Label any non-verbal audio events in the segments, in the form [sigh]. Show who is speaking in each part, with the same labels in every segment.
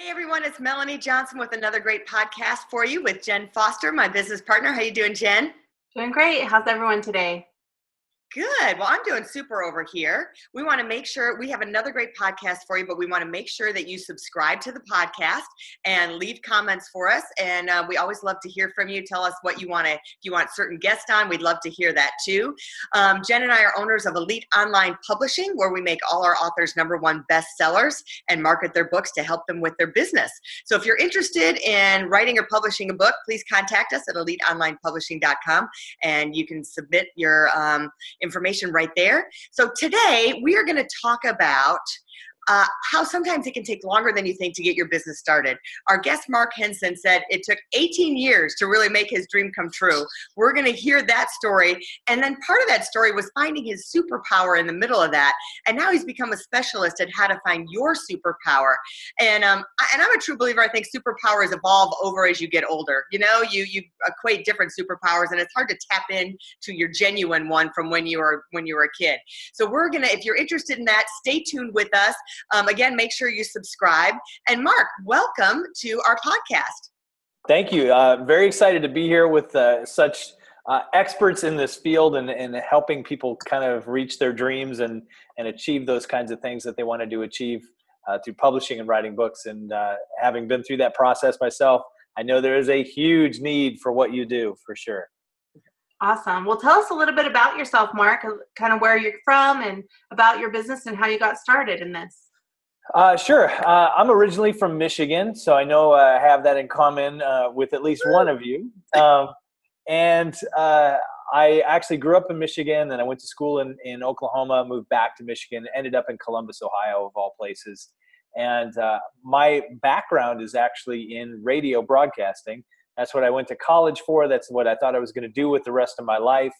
Speaker 1: Hey everyone, it's Melanie Johnson with another great podcast for you with Jen Foster, my business partner. How you doing, Jen?
Speaker 2: Doing great. How's everyone today?
Speaker 1: Good. Well, I'm doing super over here. We want to make sure we have another great podcast for you, but we want to make sure that you subscribe to the podcast and leave comments for us. And uh, we always love to hear from you. Tell us what you want to, if you want certain guests on, we'd love to hear that too. Um, Jen and I are owners of Elite Online Publishing, where we make all our authors number one bestsellers and market their books to help them with their business. So if you're interested in writing or publishing a book, please contact us at eliteonlinepublishing.com and you can submit your um, information right there. So today we are going to talk about uh, how sometimes it can take longer than you think to get your business started. Our guest Mark Henson said it took 18 years to really make his dream come true. We're going to hear that story. And then part of that story was finding his superpower in the middle of that. And now he's become a specialist at how to find your superpower. And um, and I'm a true believer. I think superpowers evolve over as you get older. You know, you you equate different superpowers, and it's hard to tap in to your genuine one from when you were when you were a kid. So we're gonna, if you're interested in that, stay tuned with us. Um, again, make sure you subscribe. And Mark, welcome to our podcast.
Speaker 3: Thank you. Uh, very excited to be here with uh, such uh, experts in this field and, and helping people kind of reach their dreams and, and achieve those kinds of things that they wanted to achieve uh, through publishing and writing books. And uh, having been through that process myself, I know there is a huge need for what you do for sure.
Speaker 2: Awesome. Well, tell us a little bit about yourself, Mark, kind of where you're from and about your business and how you got started in this.
Speaker 3: Uh, sure. Uh, I'm originally from Michigan, so I know I have that in common uh, with at least one of you. Um, and uh, I actually grew up in Michigan, then I went to school in, in Oklahoma, moved back to Michigan, ended up in Columbus, Ohio, of all places. And uh, my background is actually in radio broadcasting. That's what I went to college for. That's what I thought I was going to do with the rest of my life.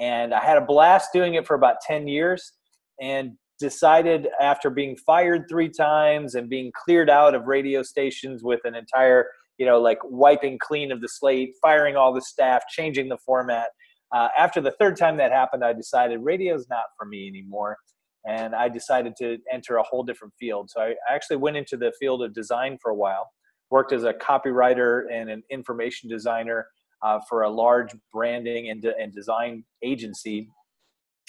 Speaker 3: And I had a blast doing it for about 10 years. And decided after being fired three times and being cleared out of radio stations with an entire you know like wiping clean of the slate firing all the staff changing the format uh, after the third time that happened i decided radio's not for me anymore and i decided to enter a whole different field so i actually went into the field of design for a while worked as a copywriter and an information designer uh, for a large branding and, de- and design agency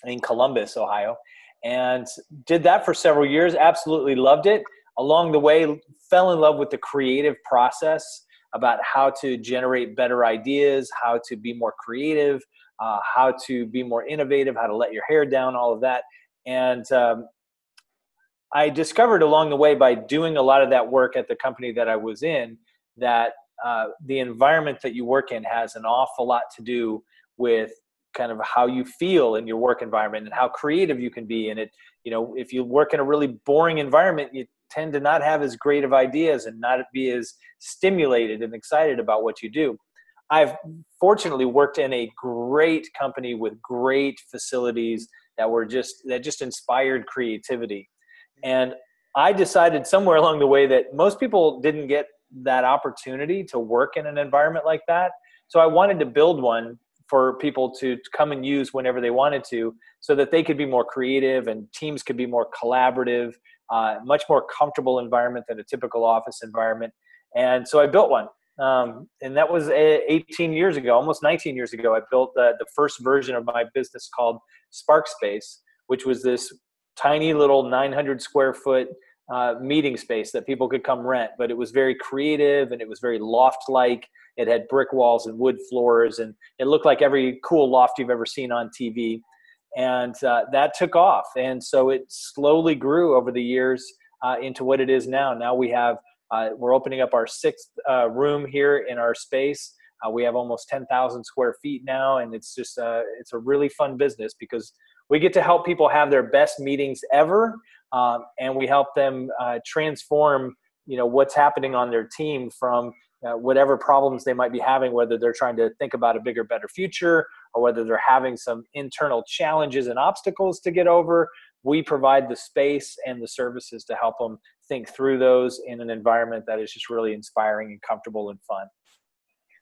Speaker 3: in columbus ohio and did that for several years. Absolutely loved it. Along the way, fell in love with the creative process about how to generate better ideas, how to be more creative, uh, how to be more innovative, how to let your hair down, all of that. And um, I discovered along the way by doing a lot of that work at the company that I was in that uh, the environment that you work in has an awful lot to do with kind of how you feel in your work environment and how creative you can be in it. You know if you work in a really boring environment you tend to not have as great of ideas and not be as stimulated and excited about what you do. I've fortunately worked in a great company with great facilities that were just that just inspired creativity and i decided somewhere along the way that most people didn't get that opportunity to work in an environment like that. So i wanted to build one for people to come and use whenever they wanted to so that they could be more creative and teams could be more collaborative uh, much more comfortable environment than a typical office environment. And so i built one. Um, and that was 18 years ago almost 19 years ago i built the, the first version of my business called sparkspace which was this tiny little 900 square foot uh, meeting space that people could come rent but it was very creative and it was very loft like it had brick walls and wood floors, and it looked like every cool loft you've ever seen on TV. And uh, that took off. And so it slowly grew over the years uh, into what it is now. Now we have, uh, we're opening up our sixth uh, room here in our space. Uh, we have almost 10,000 square feet now, and it's just, it's a really fun business because we get to help people have their best meetings ever, um, and we help them transform you know what's happening on their team from uh, whatever problems they might be having, whether they're trying to think about a bigger, better future, or whether they're having some internal challenges and obstacles to get over. We provide the space and the services to help them think through those in an environment that is just really inspiring and comfortable and fun.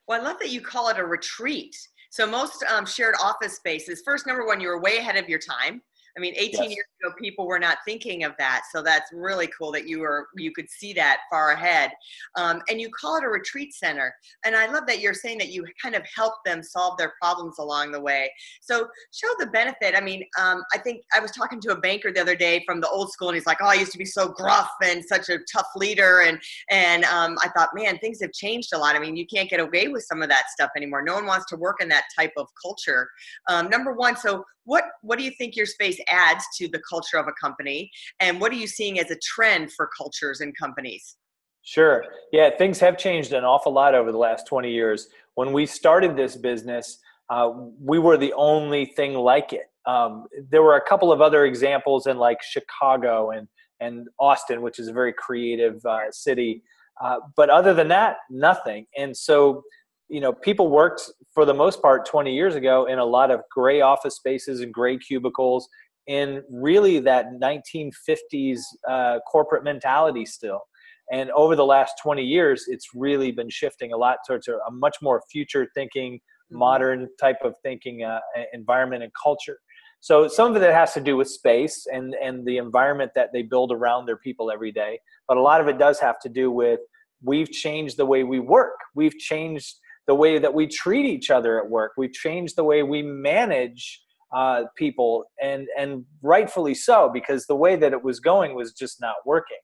Speaker 1: Well, I love that you call it a retreat. So most um, shared office spaces, first, number one, you were way ahead of your time. I mean, 18 yes. years ago, people were not thinking of that. So that's really cool that you were you could see that far ahead. Um, and you call it a retreat center. And I love that you're saying that you kind of help them solve their problems along the way. So show the benefit. I mean, um, I think I was talking to a banker the other day from the old school, and he's like, "Oh, I used to be so gruff and such a tough leader." And and um, I thought, man, things have changed a lot. I mean, you can't get away with some of that stuff anymore. No one wants to work in that type of culture. Um, number one, so what what do you think your space adds to the culture of a company? And what are you seeing as a trend for cultures and companies?
Speaker 3: Sure. Yeah things have changed an awful lot over the last 20 years. When we started this business uh, we were the only thing like it. Um, there were a couple of other examples in like chicago and and austin which is a very creative uh, city. Uh, but other than that nothing. And so you know people worked for the most part 20 years ago in a lot of gray office spaces and gray cubicles in really that 1950s uh, corporate mentality still and over the last 20 years it's really been shifting a lot towards a, much more future thinking mm-hmm. modern type of thinking uh, environment and culture so some of it has to do with space and and the environment that they build around their people every day but a lot of it does have to do with we've changed the way we work we've changed the way that we treat each other at work. We've changed the way we manage uh, people, and and rightfully so, because the way that it was going was just not working.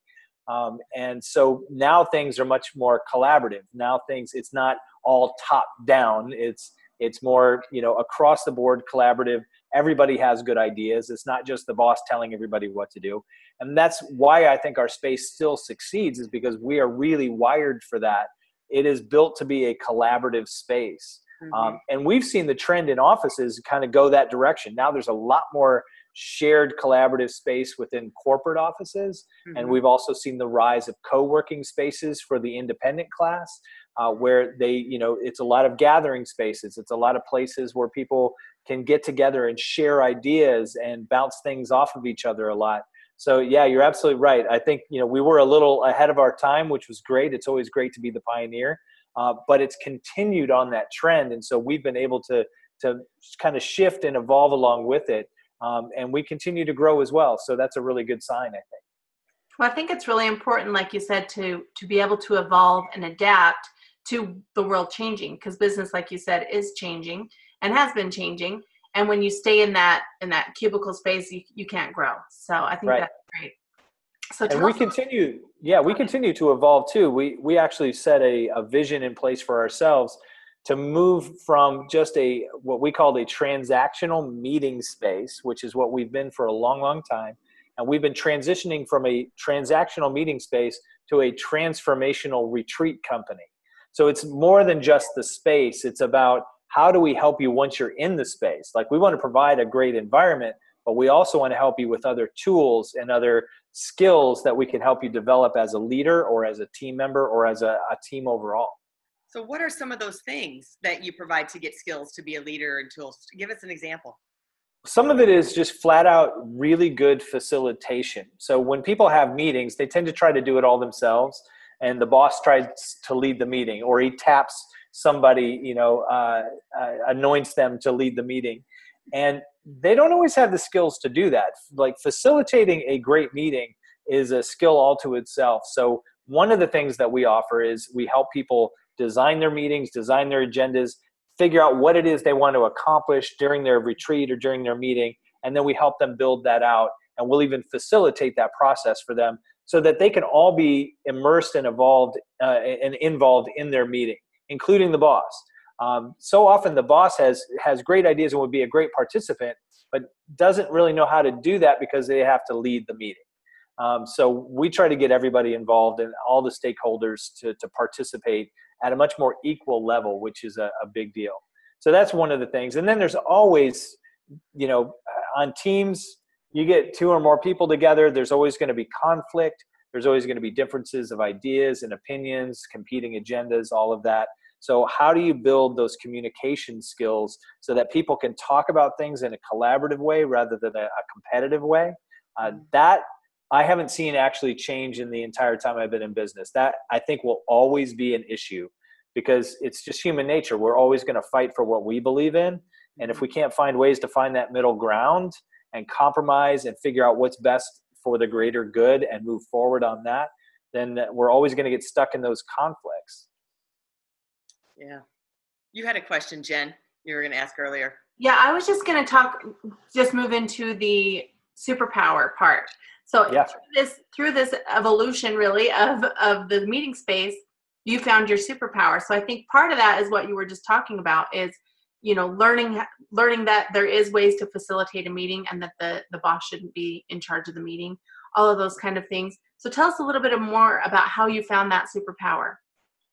Speaker 3: Um, and so now things are much more collaborative. Now things it's not all top down. It's it's more you know across the board collaborative. Everybody has good ideas. It's not just the boss telling everybody what to do. And that's why I think our space still succeeds is because we are really wired for that it is built to be a collaborative space. Mm-hmm. Um, and we've seen the trend in offices kind of go that direction. Now there's a lot more shared collaborative space within corporate offices. Mm-hmm. And we've also seen the rise of co working spaces for the independent class. Uh, where they, you know, it's a lot of gathering spaces. It's a lot of places where people can get together and share ideas and bounce things off of each other a lot. So yeah, you're absolutely right. I think you know we were a little ahead of our time, which was great. It's always great to be the pioneer, uh, but it's continued on that trend, and so we've been able to to kind of shift and evolve along with it, um, and we continue to grow as well. So that's a really good sign, I think.
Speaker 2: Well, I think it's really important, like you said, to to be able to evolve and adapt to the world changing, because business, like you said, is changing and has been changing and when you stay in that in that cubicle space you, you can't grow so i think right. that's great
Speaker 3: so and we continue yeah we continue to evolve too. We we actually set a, a vision in place for ourselves to move from just a what we called a transactional meeting space which is what we've been for a long long time and we've been transitioning from a transactional meeting space to a transformational retreat company. So it's more than just the space. It's about how do we help you once you're in the space? Like we want to provide a great environment but we also want to help you with other tools and other skills that we can help you develop as a leader or as a team member or as a, a team overall.
Speaker 1: So what are some of those things that you provide to get skills to be a leader and tools? Give us an example.
Speaker 3: Some of it is just flat out really good facilitation. So when people have meetings they tend to try to do it all themselves and the boss tries to lead the meeting or he taps somebody you know uh, uh, anoints them to lead the meeting. And they don't always have the skills to do that like facilitating a great meeting is a skill all to itself so one of the things that we offer is we help people design their meetings design their agendas figure out what it is they want to accomplish during their retreat or during their meeting and then we help them build that out and we'll even facilitate that process for them so that they can all be immersed and evolved uh, and involved in their meeting including the boss. Um, so often the boss has has great ideas and would be a great participant, but doesn't really know how to do that because they have to lead the meeting. Um, so we try to get everybody involved and all the stakeholders to, to participate at a much more equal level, which is a, a big deal. So that's one of the things. And then there's always, you know, on teams, you get two or more people together, there's always going to be conflict. There's always going to be differences of ideas and opinions, competing agendas, all of that. So, how do you build those communication skills so that people can talk about things in a collaborative way rather than a, a competitive way? Uh, mm. that I haven't seen actually change in the entire time I've been in business. That I think will always be an issue because it's just human nature. We're always going to fight for what we believe in. And if we can't find ways to find that middle ground and compromise and figure out what's best for the greater good and move forward on that, then we're always going to get stuck in those conflicts.
Speaker 1: Yeah. You had a question, Jen, you were going to ask earlier.
Speaker 2: Yeah, I was just going to talk, just move into the superpower part. So yeah. through this through this evolution really of of the meeting space, you found your superpower. So I think part of that is what you were just talking about is you know learning learning that there is ways to facilitate a meeting and that the the boss shouldn't be in charge of the meeting all of those kind of things so tell us a little bit more about how you found that superpower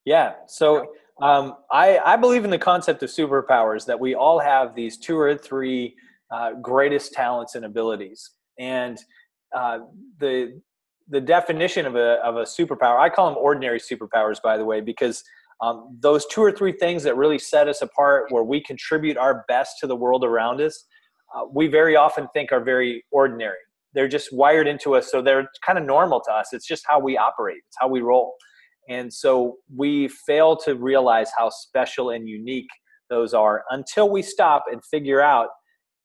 Speaker 3: yeah so um, I, I believe in the concept of superpowers that we all have these two or three uh, greatest talents and abilities. And uh, the the definition of a, of a superpower i call them ordinary superpowers by the way because um, those two or three things that really set us apart where we contribute our best to the world around us uh, we very often think are very ordinary. They're just wired into us so they're kind of normal to us. It's just how we operate. It's how we roll and so we fail to realize how special and unique those are until we stop and figure out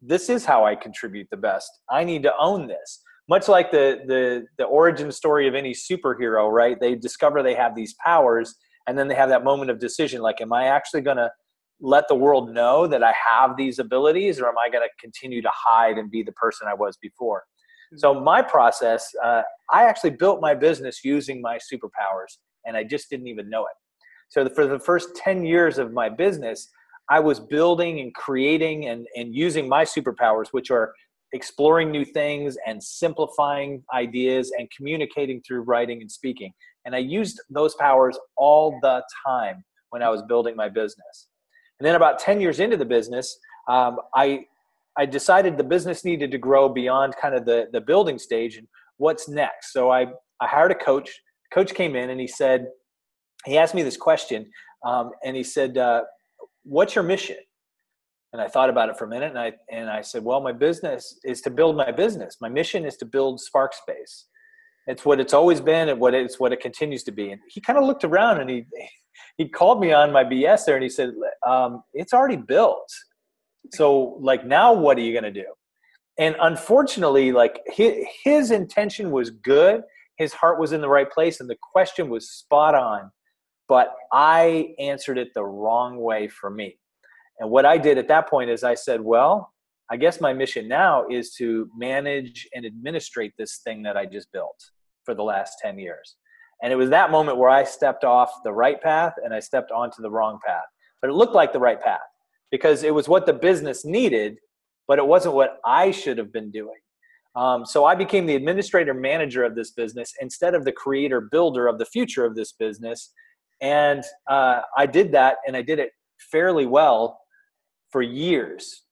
Speaker 3: this is how i contribute the best. I need to own this. Much like the the the origin story of any superhero right? They discover they have these powers and then they have that moment of decision like am i actually going to let the world know that i have these abilities or am i going to continue to hide and be the person i was before? Mm-hmm. so my process uh, i actually built my business using my superpowers and i just didn't even know it so for the first 10 years of my business i was building and creating and, and using my superpowers which are exploring new things and simplifying ideas and communicating through writing and speaking and I used those powers all the time when I was building my business. And then about 10 years into the business, um, I, I decided the business needed to grow beyond kind of the, the building stage and what's next. So I, I hired a coach. Coach came in and he said, he asked me this question um, and he said, uh, what's your mission? And I thought about it for a minute and I, and I said, well, my business is to build my business. My mission is to build Sparkspace. It's what it's always been, and what it's what it continues to be. And he kind of looked around and he [laughs] he called me on my BS there, and he said, um, "It's already built. So like now, what are you going to do?" And unfortunately, like his, his intention was good, his heart was in the right place, and the question was spot on. But I answered it the wrong way for me. And what I did at that point is I said, well, I guess my mission now is to manage and administrate this thing that I just built for the last 10 years. And it was that moment where I stepped off the right path and I stepped onto the wrong path. But it looked like the right path because it was what the business needed, but it wasn't what I should have been doing. Um, so I became the administrator manager of this business instead of the creator builder of the future of this business. And uh, I did that and I did it fairly well for years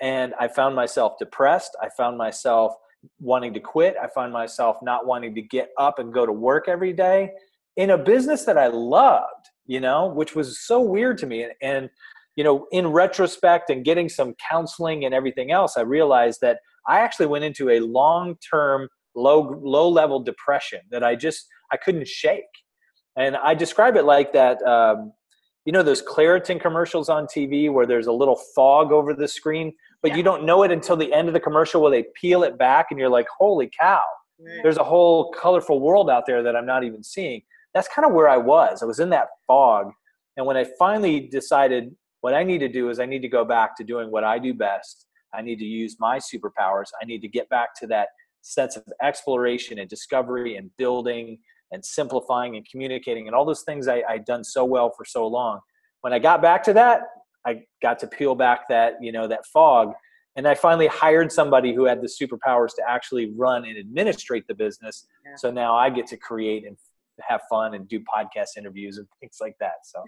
Speaker 3: and I found myself depressed. I found myself wanting to quit. I found myself not wanting to get up and go to work every day in a business that I loved, you know, which was so weird to me. And, and you know, in retrospect and getting some counseling and everything else, I realized that I actually went into a long-term low low level depression that I just I couldn't shake. And I describe it like that um, you know those Claritin commercials on TV where there's a little fog over the screen but yeah. you don't know it until the end of the commercial where they peel it back and you're like, holy cow, there's a whole colorful world out there that I'm not even seeing. That's kind of where I was. I was in that fog. And when I finally decided what I need to do is I need to go back to doing what I do best. I need to use my superpowers. I need to get back to that sense of exploration and discovery and building and simplifying and communicating and all those things I, I'd done so well for so long. When I got back to that, I got to peel back that you know that fog, and I finally hired somebody who had the superpowers to actually run and administrate the business. Yeah. So now I get to create and have fun and do podcast interviews and things like that. So.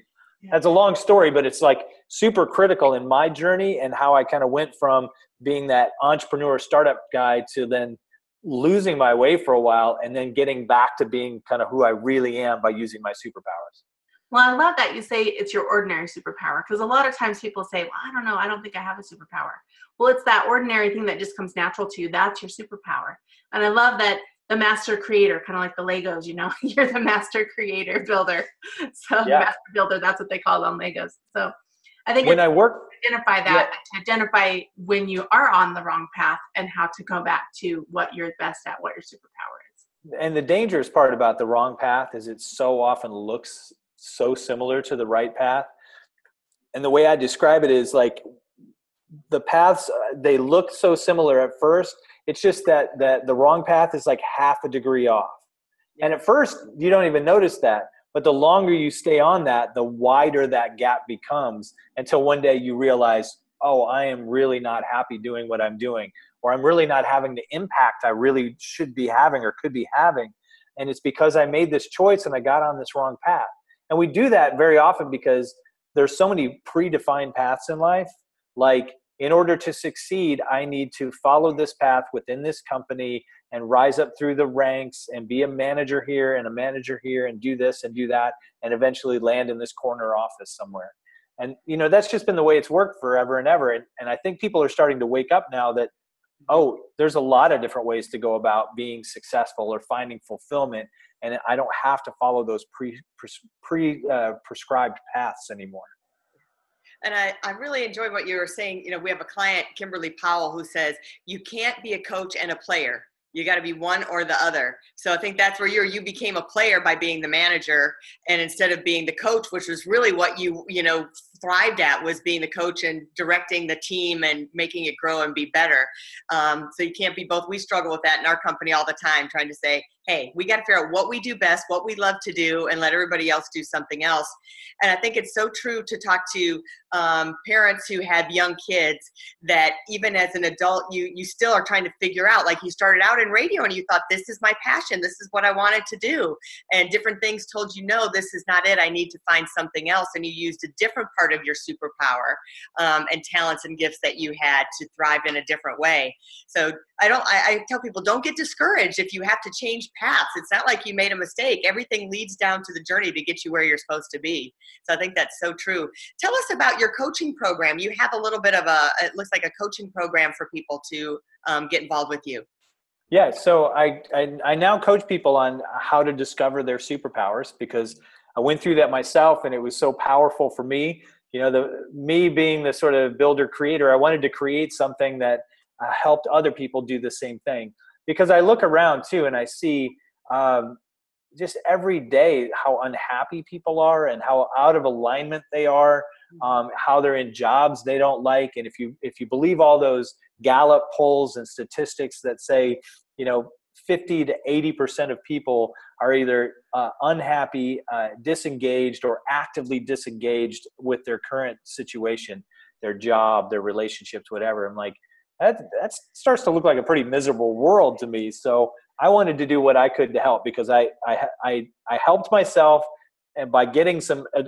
Speaker 3: That's a long story, but it's like super critical in my journey and how I kind of went from being that entrepreneur startup guy to then losing my way for a while and then getting back to being kind of who I really am by using my superpowers.
Speaker 2: Well, I love that you say it's your ordinary superpower because a lot of times people say, Well, I don't know, I don't think I have a superpower. Well, it's that ordinary thing that just comes natural to you. That's your superpower. And I love that the master creator, kind of like the Legos, you know, [laughs] you're the master creator builder. [laughs] So, yeah. master builder, that's what they call on Legos. So, I think
Speaker 3: when I work,
Speaker 2: identify that, yeah. to identify when you are on the wrong path and how to go back to what you're best at, what your superpower is.
Speaker 3: And the dangerous part about the wrong path is it so often looks so similar to the right path. And the way I describe it is like the paths uh, they look so similar at first. It's just that that the wrong path is like half a degree off. And at first you don't even notice that. But the longer you stay on that, the wider that gap becomes until one day you realize, oh, I am really not happy doing what I'm doing, or I'm really not having the impact I really should be having or could be having. And it's because I made this choice and I got on this wrong path. And we do that very often because there's so many predefined paths in life. Like, in order to succeed, I need to follow this path within this company and rise up through the ranks and be a manager here and a manager here and do this and do that and eventually land in this corner office somewhere. And you know that's just been the way it's worked forever and ever. And, and I think people are starting to wake up now that oh, there's a lot of different ways to go about being successful or finding fulfillment and I don't have to follow those pre pre uh, prescribed paths anymore.
Speaker 1: And I, I really enjoy what you were saying. You know, we have a client, Kimberly Powell, who says you can't be a coach and a player. You got to be one or the other. So I think that's where you you became a player by being the manager, and instead of being the coach, which was really what you you know thrived at was being the coach and directing the team and making it grow and be better. Um, so you can't be both. We struggle with that in our company all the time, trying to say, hey, we got to figure out what we do best, what we love to do, and let everybody else do something else. And I think it's so true to talk to um, parents who have young kids that even as an adult, you you still are trying to figure out. Like you started out in radio and you thought this is my passion, this is what I wanted to do, and different things told you no, this is not it. I need to find something else, and you used a different part of your superpower um, and talents and gifts that you had to thrive in a different way. So I don't. I, I tell people don't get discouraged if you have to change paths. It's not like you made a mistake. Everything leads down to the journey to get you where you're supposed to be. So I think that's so true. Tell us about your coaching program. You have a little bit of a, it looks like a coaching program for people to um, get involved with you.
Speaker 3: Yeah, so I, I, I now coach people on how to discover their superpowers because I went through that myself and it was so powerful for me. You know, the me being the sort of builder creator, I wanted to create something that uh, helped other people do the same thing because I look around too and I see um, just every day how unhappy people are and how out of alignment they are, mm-hmm. um, how they're in jobs they don't like, and if you if you believe all those Gallup polls and statistics that say, you know, 50 to 80 percent of people are either uh, unhappy, uh, disengaged, or actively disengaged with their current situation, their job, their relationships, whatever. I'm like, that that starts to look like a pretty miserable world to me. So I wanted to do what I could to help because I I I, I helped myself, and by getting some uh,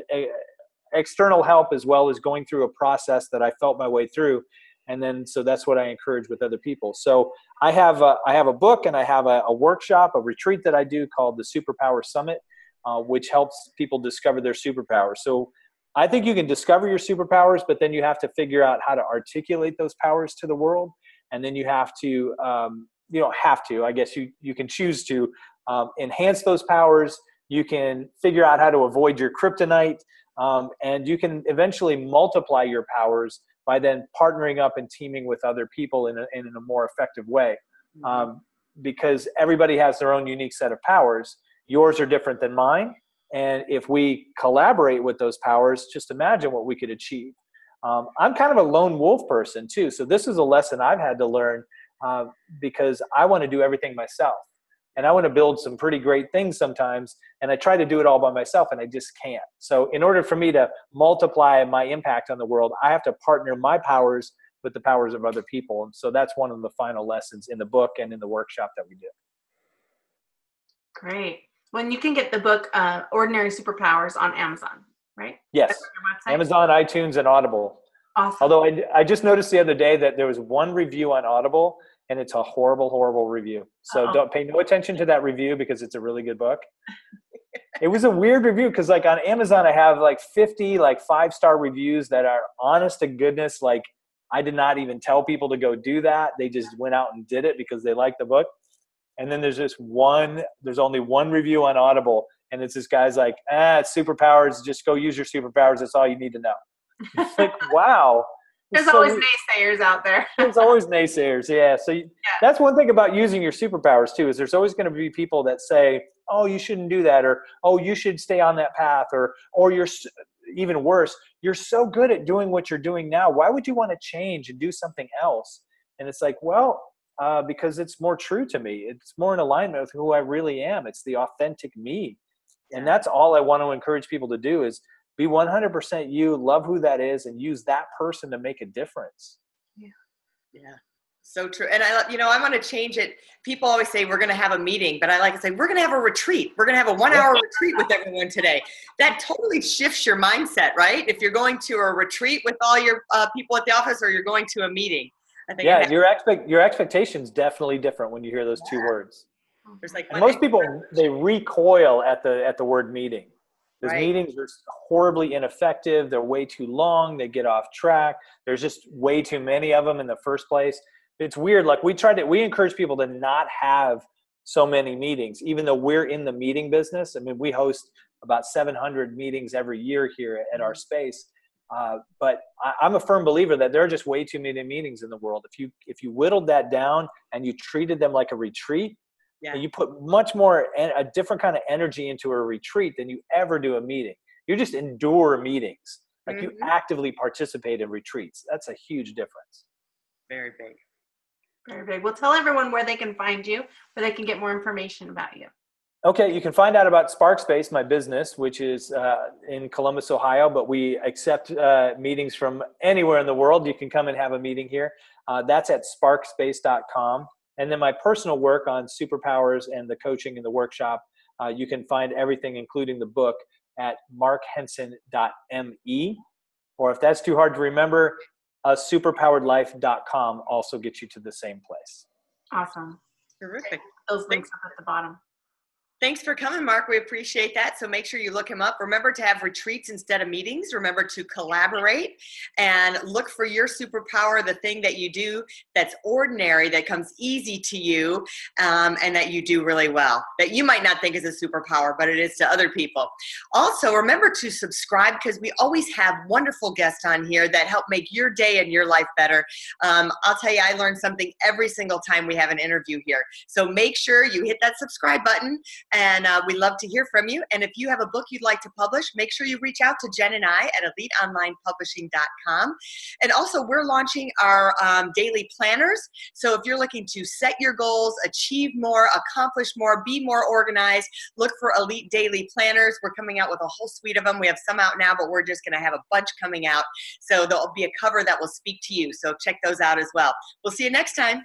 Speaker 3: external help as well as going through a process that I felt my way through, and then so that's what I encourage with other people. So I have a, I have a book and I have a, a workshop, a retreat that I do called the Superpower Summit, uh, which helps people discover their superpowers. So I think you can discover your superpowers, but then you have to figure out how to articulate those powers to the world, and then you have to, um, you don't have to. I guess you you can choose to um, enhance those powers. You can figure out how to avoid your kryptonite, um, and you can eventually multiply your powers by then partnering up and teaming with other people in a, in a more effective way. Mm-hmm. Um, because everybody has their own unique set of powers. Yours are different than mine and if we collaborate with those powers, just imagine what we could achieve. Um, I'm kind of a lone wolf person too. So this is a lesson I've had to learn uh, because I want to do everything myself. And I want to build some pretty great things sometimes. And I try to do it all by myself and I just can't. So, in order for me to multiply my impact on the world, I have to partner my powers with the powers of other people. And so that's one of the final lessons in the book and in the workshop that we do.
Speaker 2: Great when you can get the book uh, Ordinary Superpowers on Amazon, right?
Speaker 3: Yes. Amazon, iTunes, and Audible. Awesome. Although I, I just noticed the other day that there was one review on Audible and it's a horrible, horrible review. So Uh-oh. don't pay no attention to that review because it's a really good book. [laughs] it was a weird review because like on Amazon I have like 50 like five star reviews that are honest to goodness like I did not even tell people to go do that. They just went out and did it because they liked the book. And then there's this one, there's only one review on Audible, and it's this guy's like, ah, superpowers, just go use your superpowers. That's all you need to know. It's [laughs] like, wow.
Speaker 2: There's so, always naysayers out there. [laughs]
Speaker 3: there's always naysayers, yeah. So you, yeah. that's one thing about using your superpowers too, is there's always going to be people that say, oh, you shouldn't do that, or oh, you should stay on that path, or or you're even worse, you're so good at doing what you're doing now. Why would you want to change and do something else? And it's like, well, uh, because it's more true to me. It's more in alignment with who I really am. It's the authentic me. And that's all I want to encourage people to do is be 100% you, love who that is, and use that person to make a difference.
Speaker 1: Yeah. Yeah. So true. And I, you know, I want to change it. People always say we're going to have a meeting, but I like to say we're going to have a retreat. We're going to have a [laughs] one hour retreat with everyone today. That totally shifts your mindset, right? If you're going to a retreat with all your uh, people at the office or you're going to a meeting.
Speaker 3: I think yeah, your expect your expectations definitely different when you hear those yeah. two words. There's like most people they recoil at the at the word meeting. Because right. meetings are horribly ineffective. They're way too long. They get off track. There's just way too many of them in the first place it's weird. Like we tried to, we encourage people to not have so many meetings, even though we're in the meeting business. I mean, we host about 700 meetings every year here at our mm-hmm. space. Uh, but I, am a firm believer that there are just way too many meetings in the world. If you if you whittled that down and you treated them like a retreat, yeah. you put much more and a different kind of energy into a retreat than you ever do a meeting. You just endure meetings, like mm-hmm. you actively participate in retreats. That's a huge difference.
Speaker 1: Very big.
Speaker 2: Very big. Well, tell everyone where they can find you, where they can get more information about you.
Speaker 3: Okay, you can find out about Sparkspace, my business, which is uh, in Columbus, Ohio, but we accept uh, meetings from anywhere in the world. You can come and have a meeting here. Uh, that's at sparkspace.com. And then my personal work on superpowers and the coaching and the workshop, uh, you can find everything, including the book, at markhenson.me. Or if that's too hard to remember, uh, superpoweredlife.com also gets you to the same place.
Speaker 2: Awesome.
Speaker 1: Terrific.
Speaker 2: Those links up at the bottom.
Speaker 1: Thanks for coming, Mark. We appreciate that. So make sure you look him up. Remember to have retreats instead of meetings. Remember to collaborate and look for your superpower, the thing that you do that's ordinary, that comes easy to you, um, and that you do really well. That you might not think is a superpower, but it is to other people. Also, remember to subscribe because we always have wonderful guests on here that help make your day and your life better. Um, I'll tell you, I learn something every single time we have an interview here. So make sure you hit that subscribe button and uh, we love to hear from you. And if you have a book you'd like to publish, make sure you reach out to Jen and I at eliteonlinepublishing.com. And also, we're launching our um, daily planners. So if you're looking to set your goals, achieve more, accomplish more, be more organized, look for Elite Daily Planners. We're coming out with a whole suite of them. We have some out now, but we're just going to have a bunch coming out. So there'll be a cover that will speak to you. So check those out as well. We'll see you next time.